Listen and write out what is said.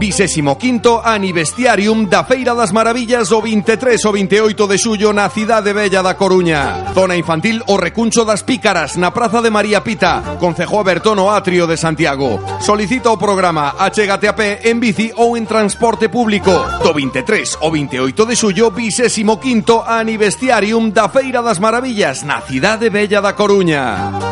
25 Anivestiarium da Feira das Maravillas o 23 o 28 de xullo na cidade bella da Coruña. Zona infantil o recuncho das pícaras na Praza de María Pita, Concejo Bertón o Atrio de Santiago. Solicita o programa Achégate a pé en bici ou en transporte público. Do 23 o 28 de xullo 25 Anivestiarium da Feira das Maravillas na cidade bella da Coruña.